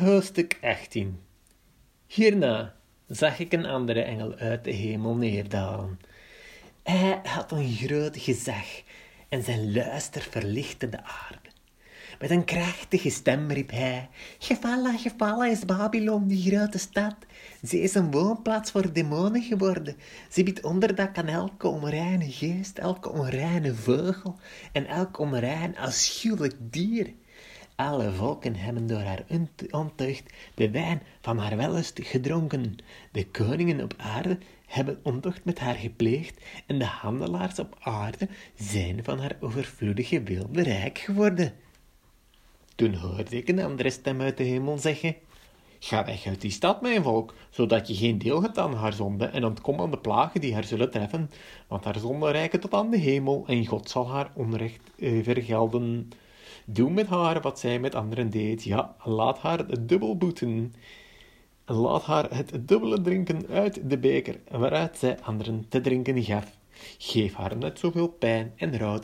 Hoofdstuk 18 Hierna zag ik een andere engel uit de hemel neerdalen. Hij had een groot gezag en zijn luister verlichtte de aarde. Met een krachtige stem riep hij, Gevallen, gevallen is Babylon, die grote stad. Ze is een woonplaats voor demonen geworden. Ze biedt onderdak aan elke onreine geest, elke onreine vogel en elk onrein afschuwelijk dier. Alle volken hebben door haar ontucht de wijn van haar wellust gedronken. De koningen op aarde hebben ontucht met haar gepleegd en de handelaars op aarde zijn van haar overvloedige wilde rijk geworden. Toen hoorde ik een andere stem uit de hemel zeggen, Ga weg uit die stad, mijn volk, zodat je geen deel hebt aan haar zonde en ontkom aan de plagen die haar zullen treffen, want haar zonde reiken tot aan de hemel en God zal haar onrecht vergelden. Doe met haar wat zij met anderen deed. Ja, laat haar dubbel boeten. Laat haar het dubbele drinken uit de beker waaruit zij anderen te drinken gaf. Geef haar net zoveel pijn en rouw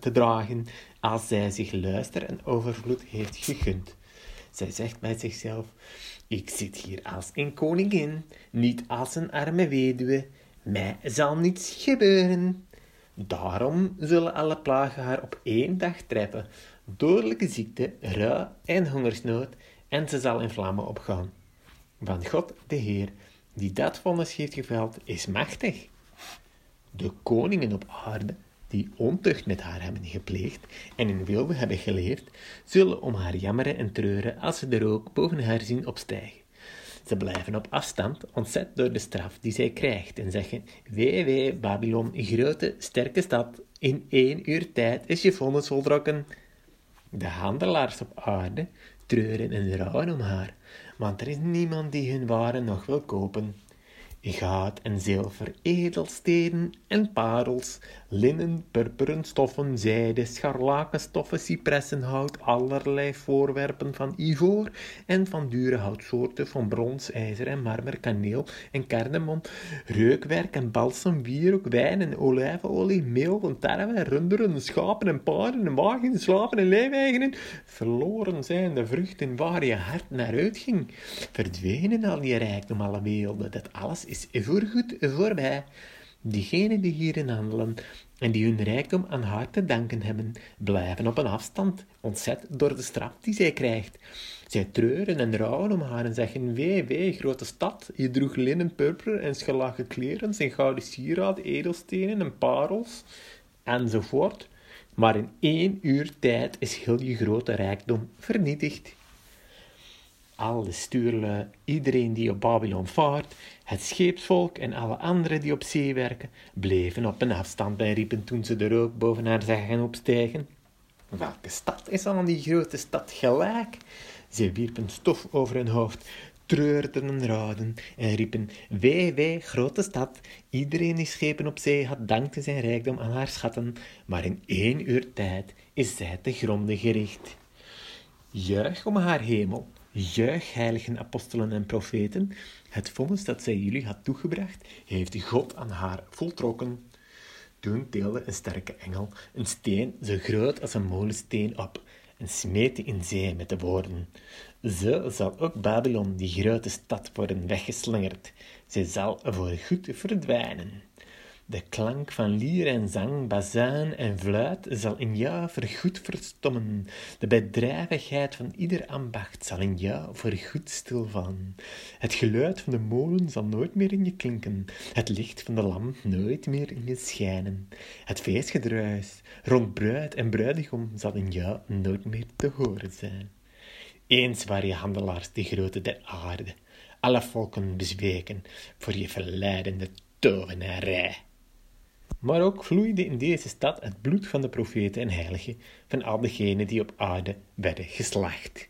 te dragen als zij zich luister en overvloed heeft gegund. Zij zegt bij zichzelf: Ik zit hier als een koningin, niet als een arme weduwe. Mij zal niets gebeuren. Daarom zullen alle plagen haar op één dag treffen, dodelijke ziekte, rouw en hongersnood, en ze zal in vlammen opgaan. Van God, de Heer, die dat vonnis heeft geveld, is machtig. De koningen op aarde, die ontucht met haar hebben gepleegd en in wilde hebben geleefd, zullen om haar jammeren en treuren als ze de rook boven haar zien opstijgen. Ze blijven op afstand, ontzet door de straf die zij krijgt, en zeggen: Wee, wee, Babylon, grote, sterke stad, in één uur tijd is je vonnis voltrokken. De handelaars op aarde treuren en rouwen om haar, want er is niemand die hun waren nog wil kopen goud en zilver, edelstenen en parels, linnen, purperen stoffen, zijde, scharlakenstoffen, cipressenhout, allerlei voorwerpen van ivoor en van dure houtsoorten, van brons, ijzer en marmer, kaneel en kardemom, reukwerk en balsem, wierook, wijn en olijfolie, meel en tarwe, runderen, schapen en paarden en wagens, slaven en lijfeigenen, verloren zijn de vruchten waar je hart naar uitging, verdwenen al die rijkdom alle werelden, dat alles is voorgoed voorbij. Diegenen die hierin handelen en die hun rijkdom aan haar te danken hebben, blijven op een afstand, ontzet door de straf die zij krijgt. Zij treuren en rouwen om haar en zeggen, wee, wee, grote stad, je droeg linnen, purper en schelage kleren, zijn gouden sieraden, edelstenen en parels, enzovoort. Maar in één uur tijd is heel je grote rijkdom vernietigd alle stuurlui, iedereen die op Babylon vaart, het scheepsvolk en alle anderen die op zee werken, bleven op een afstand en riepen toen ze de rook boven haar zagen opstijgen. Welke stad is aan die grote stad gelijk? Ze wierpen stof over hun hoofd, treurden en rouwden en riepen, wee, wee, grote stad, iedereen die schepen op zee had dankte zijn rijkdom aan haar schatten, maar in één uur tijd is zij te gronden gericht. Juich om haar hemel, Juich, heiligen apostelen en profeten, het vonnis dat zij jullie had toegebracht, heeft God aan haar voltrokken. Toen deelde een sterke engel een steen zo groot als een molensteen op en smeet die in zee met de woorden: Zo zal ook Babylon, die grote stad, worden weggeslingerd. Zij zal voor goed verdwijnen. De klank van lier en zang, bazuin en fluit zal in jou vergoed verstommen. De bedrijvigheid van ieder ambacht zal in jou vergoed stilvallen. Het geluid van de molen zal nooit meer in je klinken, het licht van de lamp nooit meer in je schijnen. Het feestgedruis rond bruid en bruidegom zal in jou nooit meer te horen zijn. Eens waren je handelaars de grote der aarde, alle volken bezweken voor je verleidende tovenarij. Maar ook vloeide in deze stad het bloed van de profeten en heiligen, van al degenen die op aarde werden geslacht.